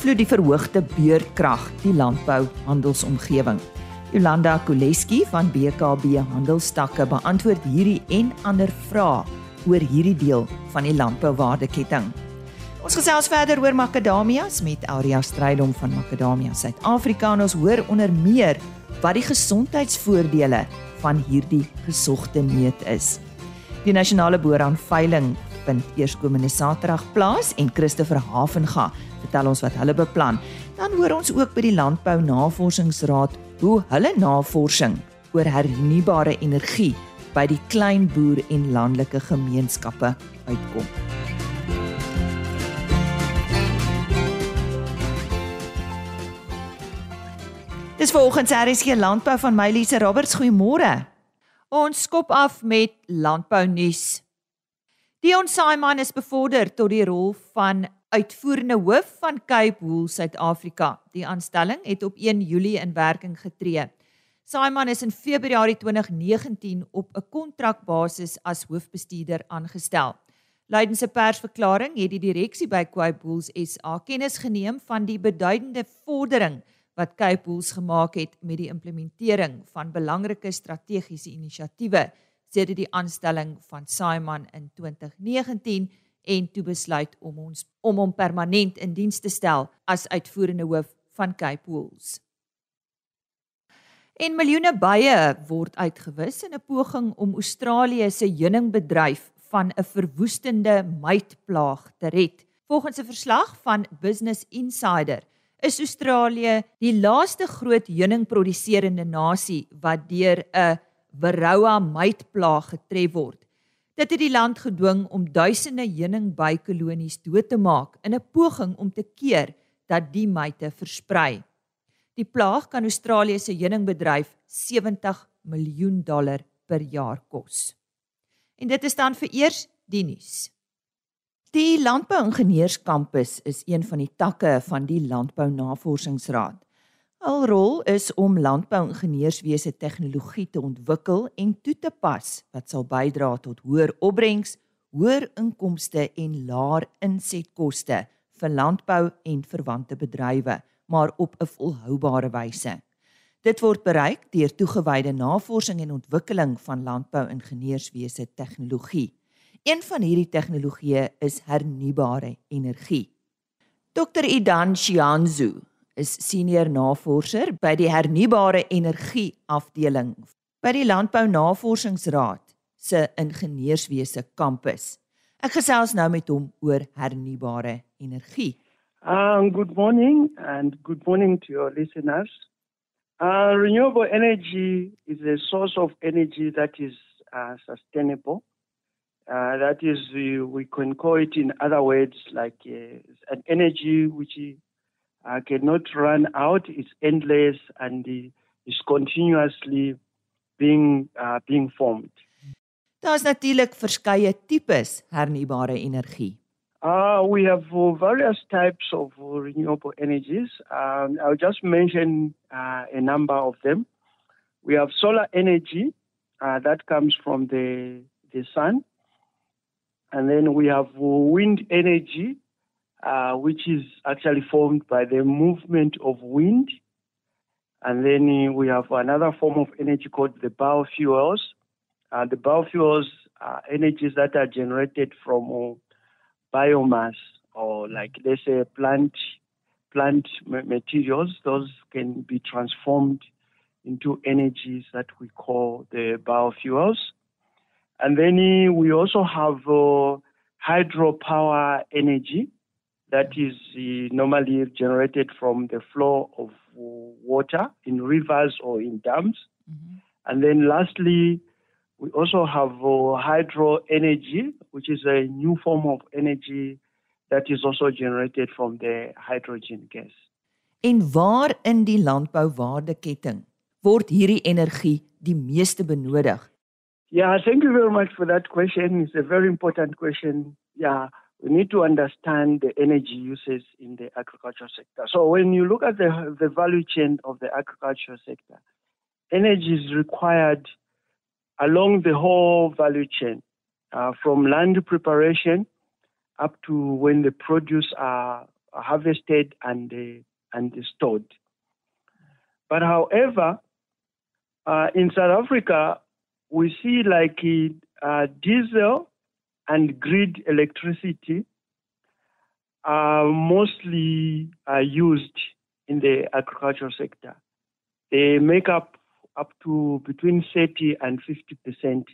beïnvloed die verhoogde beurtkrag die landbou-handelsomgewing? Jolanda Koleski van BKB Handelstakke beantwoord hierdie en ander vrae oor hierdie deel van die landbouwaardeketting. Ons gesels verder oor makadamias met Auria Strydom van Makadamia Suid-Afrika en ons hoor onder meer wat die gesondheidsvoordele van hierdie gesogte neut is. Die nasionale boeraanveiling vind eerskomende Saterdag plaas en Christopher Havenga vertel ons wat hulle beplan. Dan hoor ons ook by die Landbou Navorsingsraad hoe hulle navorsing oor hernubare energie by die klein boer en landelike gemeenskappe uitkom. Dis vanoggend se RSG landbou van Mylise Roberts. Goeiemôre. Ons skop af met landbou nuus. Dion Simon is bevorder tot die rol van uitvoerende hoof van Cape Wool Suid-Afrika. Die aanstelling het op 1 Julie in werking getree. Simon is in Februarie 2019 op 'n kontrakbasis as hoofbestuurder aangestel. Lydens 'n persverklaring het die direksie by Cape Wool SA kennis geneem van die beduidende vordering wat Cape Wool gemaak het met die implementering van belangrike strategiese inisiatiewe sedert die aanstelling van Simon in 2019 en toe besluit om ons om hom permanent in diens te stel as uitvoerende hoof van Cape Wool. En miljoene bye word uitgewis in 'n poging om Australië se heuningbedryf van 'n verwoestende mytplaag te red. Volgens 'n verslag van Business Insider is Australië die laaste groot heuningproduserende nasie wat deur 'n Varroa mytplaag getref word. Dit het die land gedwing om duisende heuningbykolonies dood te maak in 'n poging om te keer dat die myte versprei. Die plaag kan Australië se heuningbedryf 70 miljoen dollar per jaar kos. En dit is dan vir eers die nuus. Die Landbouingenieurskampus is een van die takke van die Landbou Navorsingsraad. Hul rol is om landbouingenieurswese tegnologie te ontwikkel en toe te pas wat sal bydra tot hoër opbrengs, hoër inkomste en laer insetkoste vir landbou en verwante bedrywe maar op 'n volhoubare wyse. Dit word bereik deur toegewyde navorsing en ontwikkeling van landbou-ingenieurswese tegnologie. Een van hierdie tegnologieë is hernubare energie. Dr. Idan Shianzu is senior navorser by die hernubare energie afdeling by die Landbou Navorsingsraad se ingenieurswese kampus. Ek gesels nou met hom oor hernubare energie. Um, good morning and good morning to your listeners. Uh, renewable energy is a source of energy that is uh, sustainable. Uh, that is, we, we, can call it in other words like uh, an energy which uh, cannot run out, it's endless and is continuously being, uh, being formed. Daar's natuurlik verskeie tipes hernubare energie. Uh, we have uh, various types of renewable energies. Um, I'll just mention uh, a number of them. We have solar energy uh, that comes from the, the sun. And then we have wind energy, which is actually formed by the movement of wind. And then we have another form of energy called the biofuels. the biofuels are energies that are generated from biomass or like let's say plant plant materials, those can be transformed into energies that we call the biofuels. And then we also have uh, hydropower energy that is normally generated from the flow of water in rivers or in dams. Mm-hmm. And then lastly, we also have uh, hydro energy, which is a new form of energy that is also generated from the hydrogen gas. En waar in die landbouwaardeketting word hierdie energie die meeste benodig? Yeah, thank you very much for that question. It's a very important question. Yeah, we need to understand the energy uses in the agriculture sector. So when you look at the the value chain of the agriculture sector, energy is required along the whole value chain, uh, from land preparation up to when the produce are harvested and uh, and stored. But however, uh, in South Africa, we see like uh, diesel and grid electricity are mostly uh, used in the agricultural sector. They make up up to between 30 and 50 percent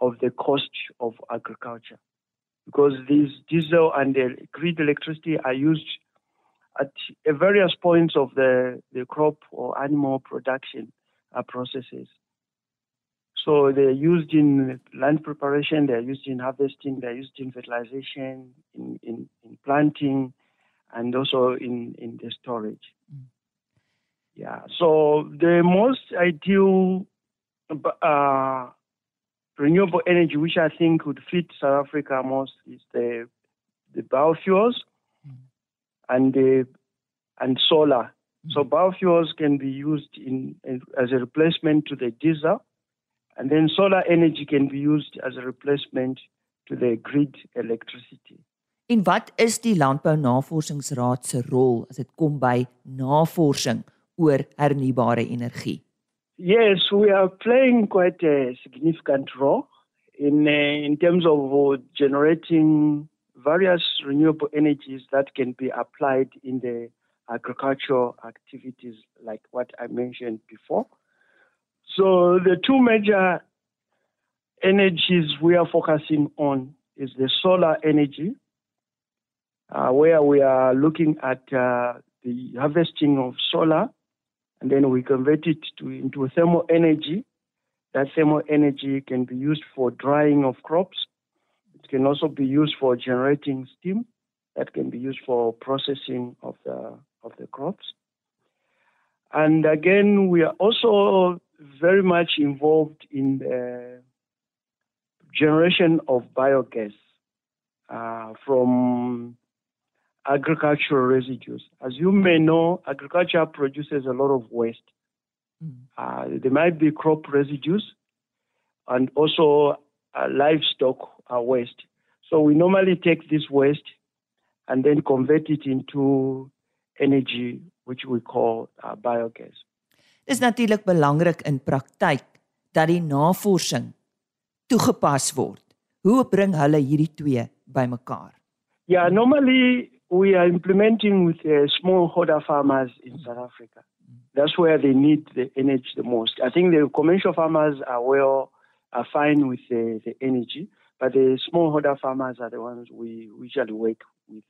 of the cost of agriculture because these diesel and the grid electricity are used at various points of the, the crop or animal production uh, processes. So they're used in land preparation, they're used in harvesting, they're used in fertilization, in, in, in planting, and also in, in the storage. Mm. Yeah, so the most ideal uh, renewable energy, which I think would fit South Africa most, is the the biofuels mm. and the and solar. Mm. So biofuels can be used in, in, as a replacement to the diesel, and then solar energy can be used as a replacement to the grid electricity. En wat is die Landbou Navorsingsraad se rol as dit kom by navorsing oor hernubare energie? Yes, we are playing quite a significant role in uh, in terms of uh, generating various renewable energies that can be applied in the agricultural activities, like what I mentioned before. So the two major energies we are focusing on is the solar energy, uh, where we are looking at uh, the harvesting of solar and then we convert it to, into thermal energy. That thermal energy can be used for drying of crops. It can also be used for generating steam. That can be used for processing of the of the crops. And again, we are also very much involved in the generation of biogas uh, from agricultural residues. As you may know, agriculture produces a lot of waste. Mm. Uh, there might be crop residues and also uh, livestock uh, waste. So we normally take this waste and then convert it into energy, which we call uh, biogas. Dis natuurlik belangrik in praktyk dat die navorsing toegepas word. Hoe bring hulle hierdie twee bymekaar? Yeah, normally we are implementing with uh, smallholder farmers in South Africa. That's where they need the energy the most. I think the commercial farmers are well, are fine with the, the energy, but the smallholder farmers are the ones we usually work with.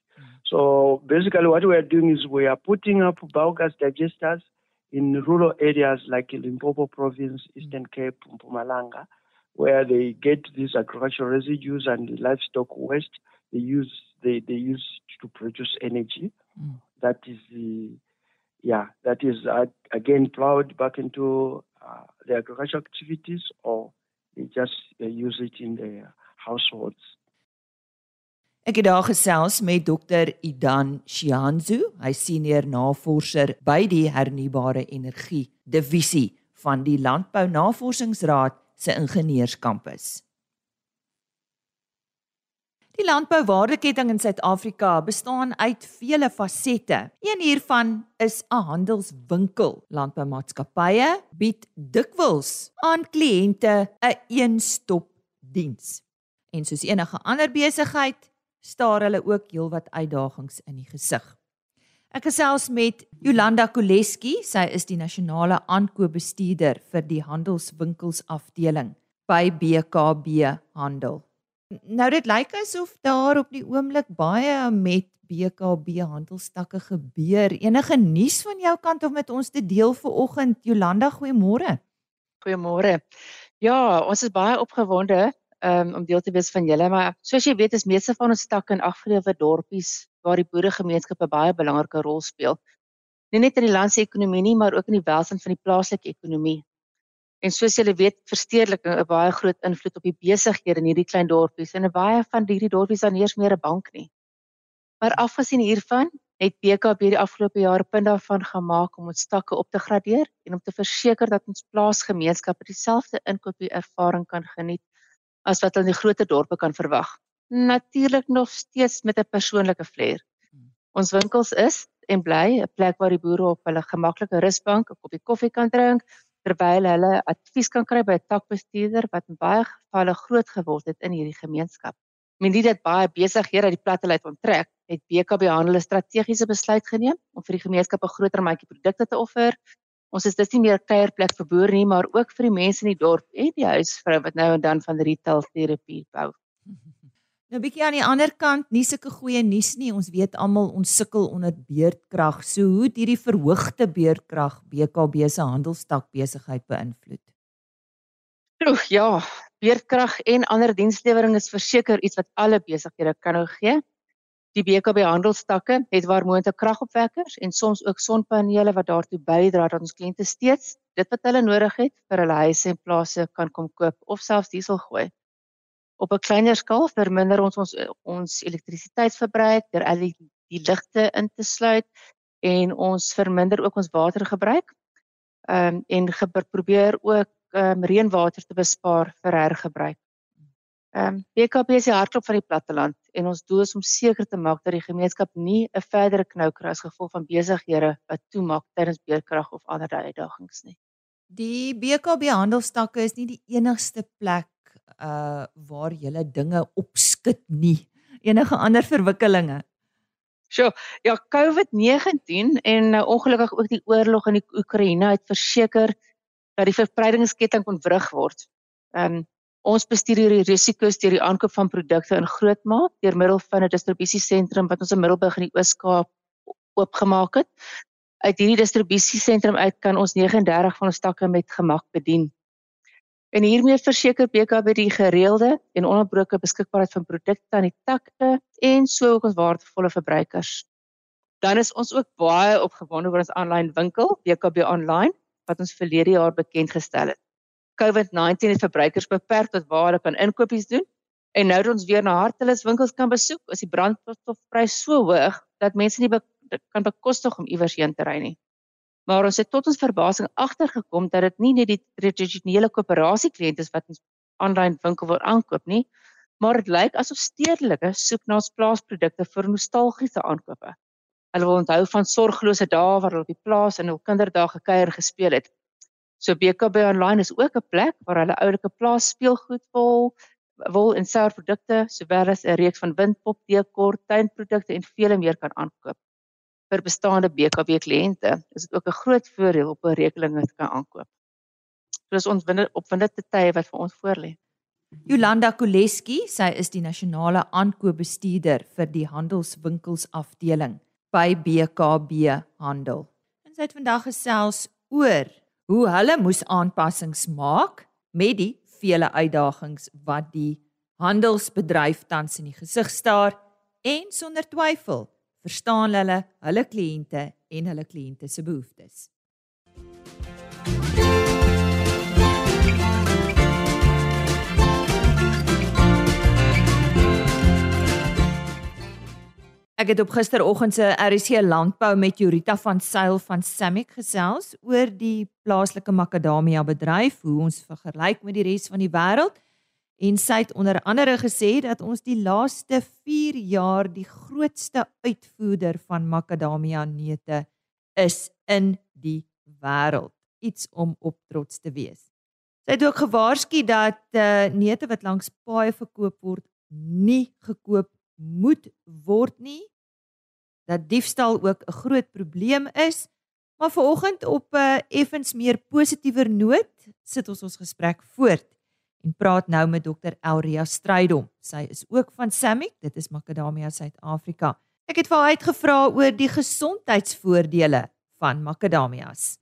So basically, what we are doing is we are putting up biogas digesters in rural areas like Limpopo Province, Eastern Cape, Mpumalanga, where they get these agricultural residues and livestock waste. They use they, they use to produce energy. Mm. That is the, yeah, that is uh, again plowed back into uh, the agricultural activities or they just uh, use it in their households. Ek het daar gesels met Dr. Idan Shianzu, hy senior navorser by die hernubare energie divisie van die Landbou Navorsingsraad se ingenieurskampus. Die landbouwaardeketting in Suid-Afrika bestaan uit vele fasette. Een hiervan is 'n handelswinkel. Landboumaatskappye bied dikwels aan kliënte 'n een-stop diens. En soos enige ander besigheid, staar hulle ook heelwat uitdagings in die gesig. Ek gesels met Jolanda Koleski, sy is die nasionale aankoopbestuurder vir die handelswinkels afdeling by BKB Handel. Nou dit lyk asof daar op die oomblik baie met BKB handelstakke gebeur. Enige nuus van jou kant of met ons te deel vir oggend Jolanda, goeiemôre. Goeiemôre. Ja, ons is baie opgewonde um, om deel te wees van julle, maar soos jy weet is meeste van ons stakke in afgelewe dorpies waar die boeregemeenskappe baie belangrike rol speel. Nie net in die land se ekonomie nie, maar ook in die welstand van die plaaslike ekonomie. En soos julle weet, verstedelik 'n baie groot invloed op die besighede in hierdie klein dorpies en baie van hierdie dorpies dan eers meer 'n bank nie. Maar afgesien hiervan, het BKB die afgelope jare punt daarvan gemaak om ons stakke op te gradeer en om te verseker dat ons plaasgemeenskappe dieselfde inkopie ervaring kan geniet as wat hulle in die groot dorpe kan verwag. Natuurlik nog steeds met 'n persoonlike flair. Ons winkels is en bly 'n plek waar die boere op hulle gemaklike rusbank 'n koppie koffie kan drink terwyl hulle advies kan kry by 'n takbestuurder wat in baie gevalle groot geword het in hierdie gemeenskap. Men dit dat baie besighede uit die platte uit onttrek, het BKB Handel 'n strategiese besluit geneem om vir die gemeenskap 'n groter mandjie produkte te offer. Ons is dis nie meer kuierplek vir boere nie, maar ook vir die mense in die dorp en die huisvrou wat nou en dan van retail terapie bou. Nou bietjie aan die ander kant, nie sulke goeie nuus nie. Ons weet almal ons sukkel onder beerdkrag. So hoe het hierdie verhoogde beerdkrag BKB se handelstak besigheid beïnvloed? Oeg, ja, beerdkrag en ander dienslewering is verseker iets wat alle besighede kan nou gee. Die BKB handelstakke het waar moontlik kragopwekkers en soms ook sonpanele wat daartoe bydra dat ons kliënte steeds dit wat hulle nodig het vir hulle huise en plase kan kom koop of selfs diesel gooi. Op 'n kleiner skaal verminder ons ons ons elektrisiteitsverbruik deur al die, die ligte in te sluit en ons verminder ook ons watergebruik. Ehm um, en probeer ook um, reënwater te bespaar vir hergebruik. Ehm um, BKB is die hartklop van die platteland en ons doel is om seker te maak dat die gemeenskap nie 'n verdere knou kry as gevolg van besighede wat toemaak tydens beerkrag of ander uitdagings nie. Die BKB handelstakke is nie die enigste plek uh waar jy dinge opskit nie. Enige ander verwikkelinge. Sjoe, ja COVID-19 en nou ongelukkig ook die oorlog in die Oekraïne het verseker dat die verspreidingsketting kon wrig word. Ehm um, ons bestuur hierdie risiko's deur die aankoop van produkte in grootmaak deur middel van 'n distribusiesentrum wat ons in Middelburg in die Oos-Kaap oopgemaak het. Uit hierdie distribusiesentrum uit kan ons 39 van ons takke met gemak bedien. En hiermee verseker BKB die gereelde en ononderbroke beskikbaarheid van produkte aan die takke en sou ook ons waardevolle verbruikers. Dan is ons ook baie opgewonde oor ons aanlyn winkel, BKB Online, wat ons verlede jaar bekend gestel het. COVID-19 het verbruikers beperk tot waar hulle kan inkopies doen en nou dat ons weer na hartelus winkels kan besoek, is die brandstofprys so hoog dat mense nie be kan bekostig om iewers heen te ry nie. Maar ons het tot ons verbasing agtergekom dat dit nie net die tradisionele koöperasie kliënte is wat ons aanlyn winkel wil aankoop nie, maar dit lyk asof stedelike soek na ons plaasprodukte vir nostalgiese aankope. Hulle wil onthou van sorglose dae waar hulle op die plaas in hul kinderdae gekuier gespeel het. So BKB online is ook 'n plek waar hulle oulike plaas speelgoed wil wil en sour produkte sowel as 'n reeks van windpop, dekor, tuinprodukte en vele meer kan aankoop. Vir bestaande BKB kliënte is dit ook 'n groot voordeel op 'n rekening te kan aankoop. So dis ons binne op windende tye wat vir ons voorlê. Jolanda Koleski, sy is die nasionale aankoopbestuurder vir die handelswinkels afdeling by BKB Handel. En sy het vandag gesels oor hoe hulle moes aanpassings maak met die vele uitdagings wat die handelsbedryf tans in die gesig staar en sonder twyfel verstaan hulle hulle kliënte en hulle kliënte se behoeftes. Ek het op gisteroggend se RC landbou met Jurita van Sail van Samick gesels oor die plaaslike makadamia bedryf, hoe ons vergelyk met die res van die wêreld. En sy het onder andere gesê dat ons die laaste 4 jaar die grootste uitvoerder van makadamia neute is in die wêreld. Iets om op trots te wees. Sy het ook gewaarsku dat uh, neute wat langs paaie verkoop word, nie gekoop moet word nie dat diefstal ook 'n groot probleem is. Maar vanoggend op 'n uh, effens meer positiewer noot sit ons ons gesprek voort en praat nou met dokter Elria Strydom. Sy is ook van Samick dit is Macadamia Suid-Afrika. Ek het vir haar uitgevra oor die gesondheidsvoordele van macadamias.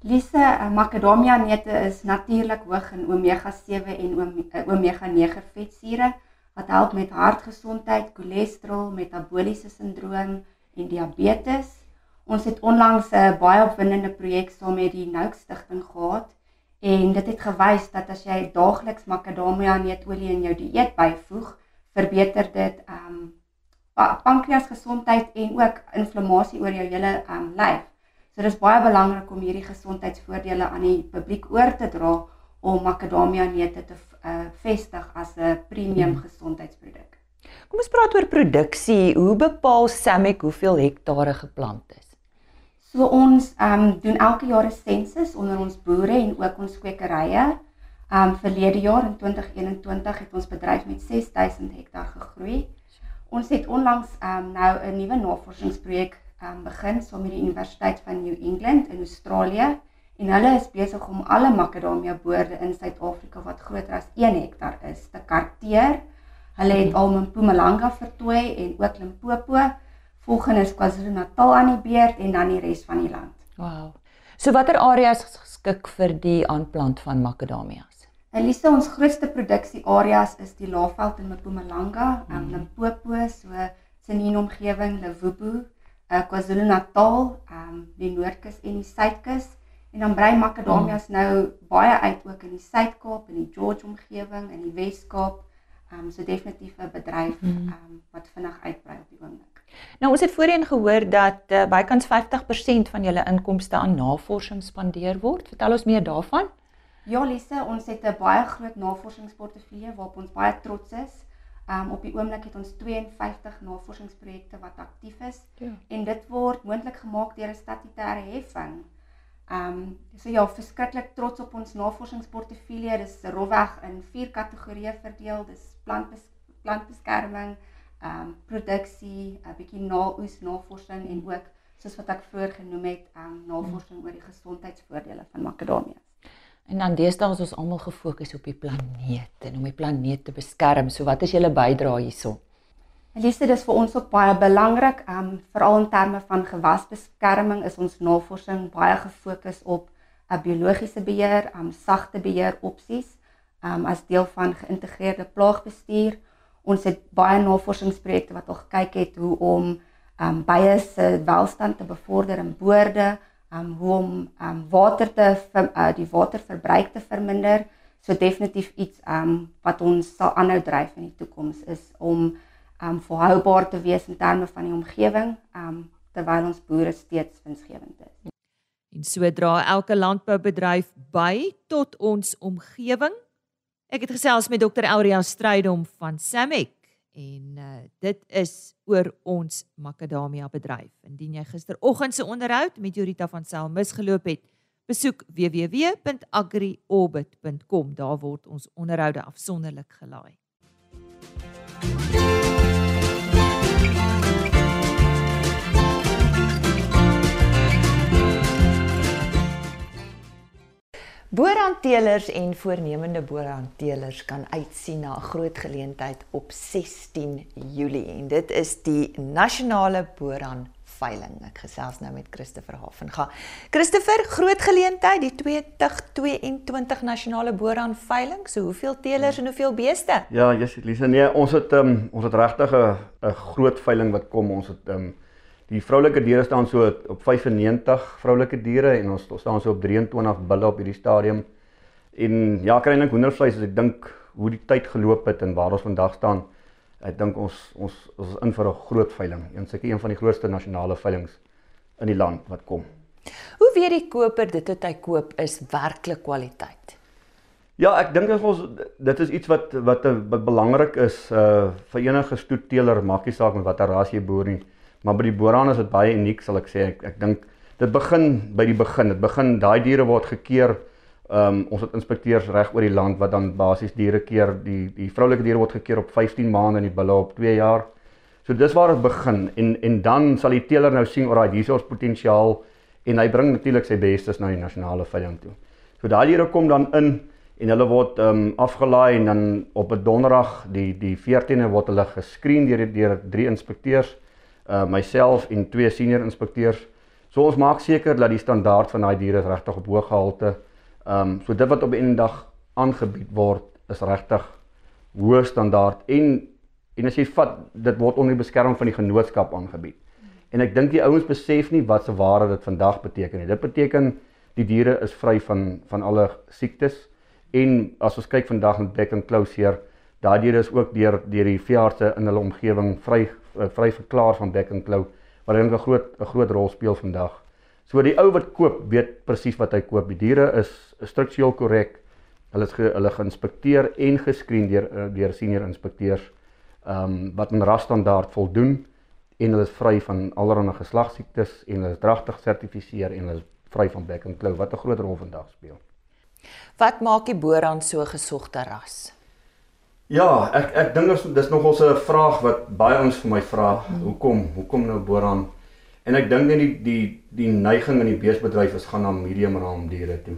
Lise, uh, macadamia neute is natuurlik hoog in omega 7 en omega 9 vetsure wat help met hartgesondheid, cholesterol, metabooliese sindroom en diabetes. Ons het onlangs 'n baie opwindende projek saam met die Nouk Stichting gehad en dit het gewys dat as jy daagliks makadamia neetolie in jou dieet byvoeg, verbeter dit ehm um, pankreasgesondheid en ook inflammasie oor jou hele ehm um, lyf. So dis baie belangrik om hierdie gesondheidsvoordele aan die publiek oor te dra om makadamia neute te uh, vestig as 'n premium gesondheidsproduk. Kom ons praat oor produksie. Hoe bepaal Samek hoeveel hektare geplant is? So ons ehm um, doen elke jaar 'n sensus onder ons boere en ook ons kwekerye. Ehm um, verlede jaar in 2021 het ons bedryf met 6000 hektaar gegroei. Ons het onlangs ehm um, nou 'n nuwe navorsingsprojek ehm um, begin saam met die Universiteit van New England in Australië en hulle is besig om alle makadamia boorde in Suid-Afrika wat groter as 1 hektaar is te karteer. Hulle het al Mpumalanga vertooi en ook Limpopo. Volgende is KwaZulu-Natal aan die beurt en dan die res van die land. Wow. So watter areas is geskik vir die aanplant van makadamias? Elise, ons grootste produksie areas is die Laagveld in Mpumalanga, um, mm. Limpopo, so Tsenin omgewing, Lewobo, uh, KwaZulu-Natal, um, die Noordkus en die Suidkus. En dan brei makadamias mm. nou baie uit ook in die Suid-Kaap en die George omgewing en die Wes-Kaap. Um, so definitief 'n bedryf um, wat vinnig uitbrei op die oomblik. Nou ons het voorheen gehoor dat uh, bykans 50% van julle inkomste aan navorsing spandeer word. Vertel ons meer daarvan. Ja, Lise, ons het 'n baie groot navorsingsportefeulje waarop ons baie trots is. Um op die oomblik het ons 52 navorsingsprojekte wat aktief is ja. en dit word moontlik gemaak deur 'n statutêre heffing. Um so ja, verskriklik trots op ons navorsingsportefeulje. Dis rofweg in vier kategorieë verdeel. Dis plantbes plantbeskerming, ehm um, produksie, 'n bietjie naoes navorsing en ook soos wat ek vroeër genoem het, ehm um, navorsing oor die gesondheidsvoordele van makadamia. En dan deesdae is ons almal gefokus op die planeet en om die planeet te beskerm. So wat is julle bydrae hierso? Elise, dis vir ons ook baie belangrik, ehm um, veral in terme van gewasbeskerming is ons navorsing baie gefokus op 'n biologiese beheer, ehm um, sagte beheer opsies, ehm um, as deel van geïntegreerde plaagbestuur ons het baie navorsingsprojekte wat al gekyk het hoe om um bye se welstand te bevorder in boorde, um hoe om um water te uh, die waterverbruik te verminder. So definitief iets um wat ons sal aanhou dryf in die toekoms is om um volhoubaar te wees in terme van die omgewing um terwyl ons boere steeds winsgewend is. En so dra elke landboubedryf by tot ons omgewing Ek het gesels met Dr. Auria Strydom van Samek en uh, dit is oor ons makadamia bedryf. Indien jy gisteroggend se onderhoud met Jurita van Sail misgeloop het, besoek www.agriorbit.com. Daar word ons onderhoude afsonderlik gelaai. Boerhandteelers en voornemende boerhandteelers kan uitsien na 'n groot geleentheid op 16 Julie en dit is die nasionale boerhand veiling. Ek gesels nou met Christopher Havenga. Christopher, groot geleentheid, die 2022 nasionale boerhand veiling. So hoeveel teelers ja. en hoeveel beeste? Ja, Jesus Lisa, nee, ons het um, ons het regtig 'n groot veiling wat kom. Ons het um, Die vroulike diere staan so op 95 vroulike diere en ons staan so op 23 bulle op hierdie stadium. En ja, kry net hoendervleis as ek dink hoe die tyd geloop het en waar ons vandag staan. Ek dink ons ons ons is in vir 'n groot veiling. Een seker een van die grootste nasionale veilings in die land wat kom. Hoe weet die koper dit wat hy koop is werklik kwaliteit? Ja, ek dink ons dit is iets wat wat, wat belangrik is uh vir enige stoetteler, maakie saak met watter ras jy boer nie. Maar by die Boran is dit baie uniek sal ek sê. Ek ek dink dit begin by die begin. Dit begin daai diere word gekeer. Ehm um, ons het inspekteurs reg oor die land wat dan basies diere keer. Die die vroulike diere word gekeer op 15 maande en die bulle op 2 jaar. So dis waar dit begin en en dan sal die teeler nou sien oor daai hier is ons potensiaal en hy bring natuurlik sy bestes na die nasionale veiling toe. So daai diere kom dan in en hulle word ehm um, afgelaai en dan op 'n donderdag die die 14de word hulle geskreen deur deur drie inspekteurs uh myself en twee senior inspekteurs. So ons maak seker dat die standaard van daai diere regtig op hoë gehalte. Um so dit wat op 'n dag aangebied word is regtig hoë standaard en en as jy vat dit word onder die beskerming van die genootskap aangebied. En ek dink die ouens besef nie wat se ware dit vandag beteken nie. Dit beteken die diere is vry van van alle siektes en as ons kyk vandag met back and close hier, daai diere is ook deur deur die veeartse in hulle omgewing vry Eh, vry verklaar van back and claw wat dink 'n groot 'n groot rol speel vandag. So die ou wat koop, weet presies wat hy koop. Die diere is struktureel korrek. Hulle is ge, hulle geïnspekteer en geskreen deur eh, deur senior inspekteurs. ehm um, wat aan rasstandaard voldoen en hulle is vry van allerlei geslagsiektes en hulle is dragtig gesertifiseer en hulle is vry van back and claw wat 'n groot rol vandag speel. Wat maak die boran so gesogte ras? Ja, ek ek dink dis dis nog ons 'n vraag wat baie ons vir my vra, hmm. hoekom hoekom nou boran? En ek dink net die die die neiging in die beesbedryf is gaan na medium raam diere toe.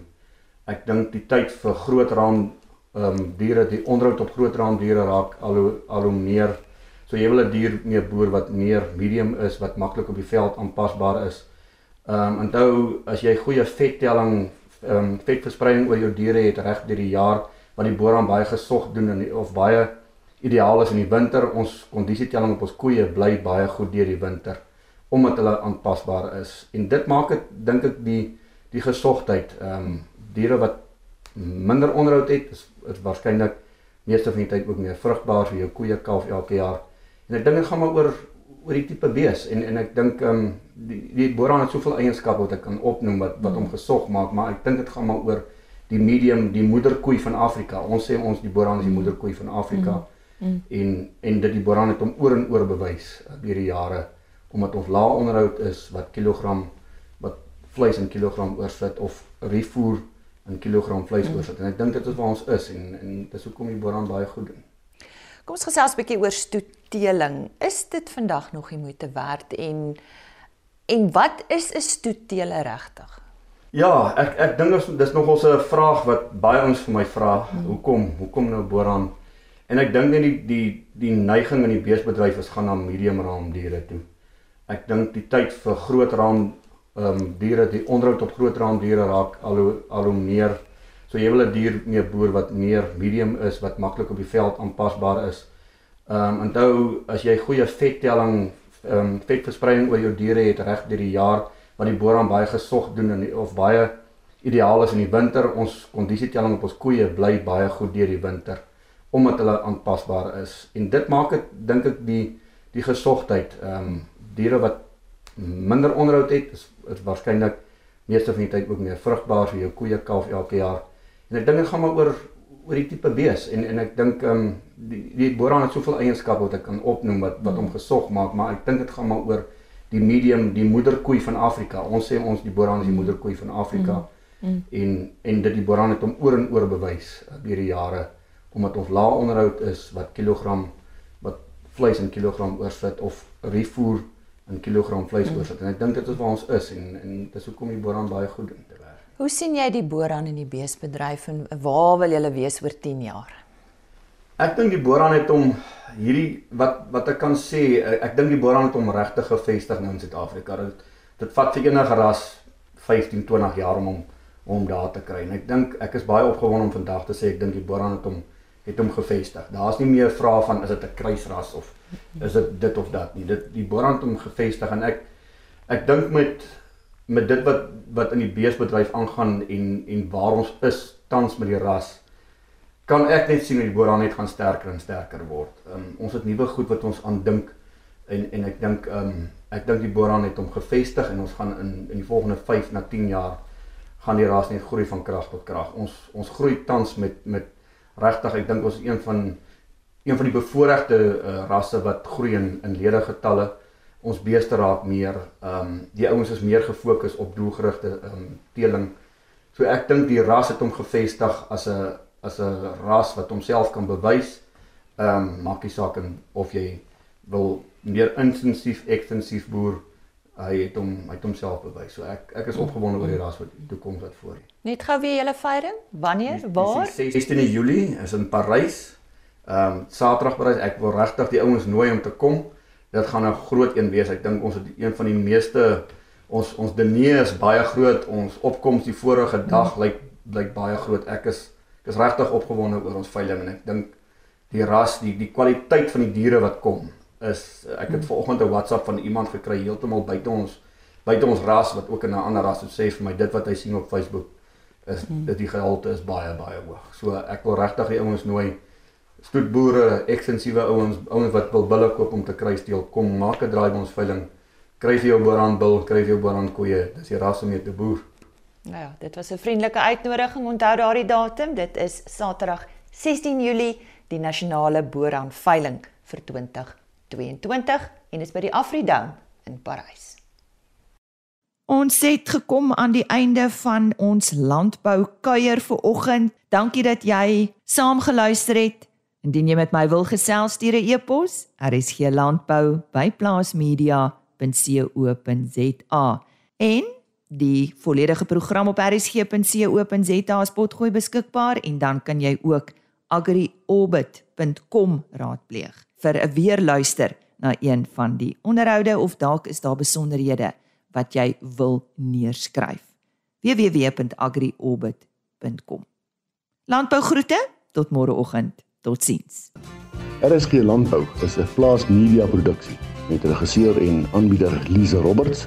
Ek dink die tyd vir groot raam ehm um, diere die onderhoud op groot raamdiere raak al hoe al hoe meer so jy wil 'n dier mee boer wat meer medium is wat maklik op die veld aanpasbaar is. Ehm um, onthou as jy goeie vettelling ehm um, vetverspreiding oor jou diere het reg deur die jaar wat die boer aan baie gesog doen en of baie ideaal is in die winter. Ons kondisietelling op ons koeie bly baie goed deur die winter omdat hulle aanpasbaar is. En dit maak dit dink ek die die gesogtheid ehm um, diere wat minder onderhoud het is, is waarskynlik meeste van die tyd ook meer vrugbaar vir jou koeie kalf elke jaar. En ek dink dit gaan maar oor oor die tipe bees. En en ek dink ehm um, die die boeraan het soveel eienskappe wat ek kan opnoem wat wat hom gesog maak, maar ek dink dit gaan maar oor die medium, die moederkoei van Afrika. Ons sê ons die boeraan is die moederkoei van Afrika. Mm. Mm. En en dit die boeraan het hom oor en oor bewys uh, deur die jare omdat ons lae onderhoud is wat kilogram wat vleis in kilogram oorsit of refoer in kilogram vleis mm. oorsit en ek dink dit is waar ons is en en dis hoekom die boran baie goed doen. Kom ons gesels 'n bietjie oor stoetteling. Is dit vandag nog die moeite werd en en wat is 'n stoetteler regtig? Ja, ek ek dink dis dis nog ons 'n vraag wat baie ons vir my vra. Mm. Hoekom? Hoekom nou boran? En ek dink net die die die neiging in die beesbedryf is gaan na medium raam diere toe. Ek dink die tyd vir groot raam ehm um, diere die onderhoud op groot raamdiere raak al hoe al hoe meer. So jy wil 'n dier mee boer wat meer medium is wat maklik op die veld aanpasbaar is. Ehm um, onthou as jy goeie vettelling ehm um, vetverspreiding oor jou diere het reg deur die jaar wat die boeraan baie gesog doen en of baie ideaal is in die winter. Ons kondisietelling op ons koeie bly baie goed deur die winter omdat hulle aanpasbaar is. En dit maak dit dink ek die die gesogtheid ehm um, diere wat minder onderhoud het is, is waarskynlik meeste van die tyd ook meer vrugbaar vir jou koeie kalf elke jaar. En ek dink dit gaan maar oor oor die tipe bees. En en ek dink ehm um, die die boeraan het soveel eienskappe wat ek kan opnoem wat wat hom gesog maak, maar ek dink dit gaan maar oor die medium, die moederkoei van Afrika. Ons sê ons die boeraan is die moederkoei van Afrika. Mm. Mm. En en dit die boeraan het hom oor en oor bewys uh, deur die jare omdat ons lae onderhoud is wat kilogram wat vleis in kilogram oorsit of refoer in kilogram vleis mm. oorsit en ek dink dit is waar ons is en en dis hoekom die boran baie goed doen te werk. Hoe sien jy die boran in die beesbedryf en waar wil jy wees oor 10 jaar? Ek dink die boran het hom hierdie wat wat ek kan sê ek dink die boran het hom regtig gevestig nou in Suid-Afrika. Dit dit vat vir enige ras 15, 20 jaar om hom om daar te kry. En ek dink ek is baie opgewonde om vandag te sê ek dink die boran het hom het hom gevestig. Daar's nie meer vrae van is dit 'n kruisras of is dit dit of dat nie. Dit die Borant hom gevestig en ek ek dink met met dit wat wat in die beesbedryf aangaan en en waar ons is tans met die ras kan ek net sien hoe die Borant net gaan sterker en sterker word. Um, ons het nuwe goed wat ons aandink en en ek dink um, ek dink die Borant het hom gevestig en ons gaan in in die volgende 5 na 10 jaar gaan die ras net groei van krag tot krag. Ons ons groei tans met met regtig ek dink ons is een van een van die bevoorregte uh, rasse wat groei in in ledegetalle. Ons beeste raak meer ehm um, die ouens is meer gefokus op doelgerigte ehm um, teeling. So ek dink die ras het hom gevestig as 'n as 'n ras wat homself kan bewys. Ehm um, maak nie saak of jy wil meer intensief ekstensief boer hy het hom hy het homself bewys. So ek ek is opgewonde oor die ras wat die toekoms wat voor lê. Net gou weer julle veiling. Wanneer? Waar? 16 Julie is in Parys. Ehm um, Saterdag Parys. Ek wil regtig die ouens nooi om te kom. Dit gaan 'n groot een wees. Ek dink ons het een van die meeste ons ons diner is baie groot. Ons opkoms die vorige dag lyk lyk baie groot. Ek is ek is regtig opgewonde oor ons veiling en ek dink die ras, die die kwaliteit van die diere wat kom is ek het vanoggend 'n WhatsApp van iemand gekry heeltemal buite ons buite ons ras wat ook in 'n ander ras het sê vir my dit wat hy sien op Facebook is hmm. dit die gehalte is baie baie hoog. So ek wil regtig die ouens nooi stoetboere, ekstensiewe ouens, ouens wat wil bulle koop om te kry steel, kom maak 'n draai by ons veiling. Kry vir jou boran bil, kry vir jou boran koeie. Dis die ras om mee te boer. Nou ja, dit was 'n vriendelike uitnodiging. Onthou daardie datum, dit is Saterdag 16 Julie, die nasionale boran veiling vir 2022 en is by die Afridome in Parys. Ons het gekom aan die einde van ons landbou kuier vir oggend. Dankie dat jy saamgeluister het. Indien jy met my wil gesels, stuur 'n e-pos. rsglandbou@plaasmedia.co.za. En die volledige program op rsg.co.za is potgooi beskikbaar en dan kan jy ook agriorbit.com raadpleeg vir 'n weer luister na een van die onderhoude of dalk is daar besonderhede wat jy wil neerskryf. www.agriorbit.com. Landbougroete tot môreoggend. Totsiens. RSG Landbou is 'n plaas media produksie met regisseur en aanbieder Lize Roberts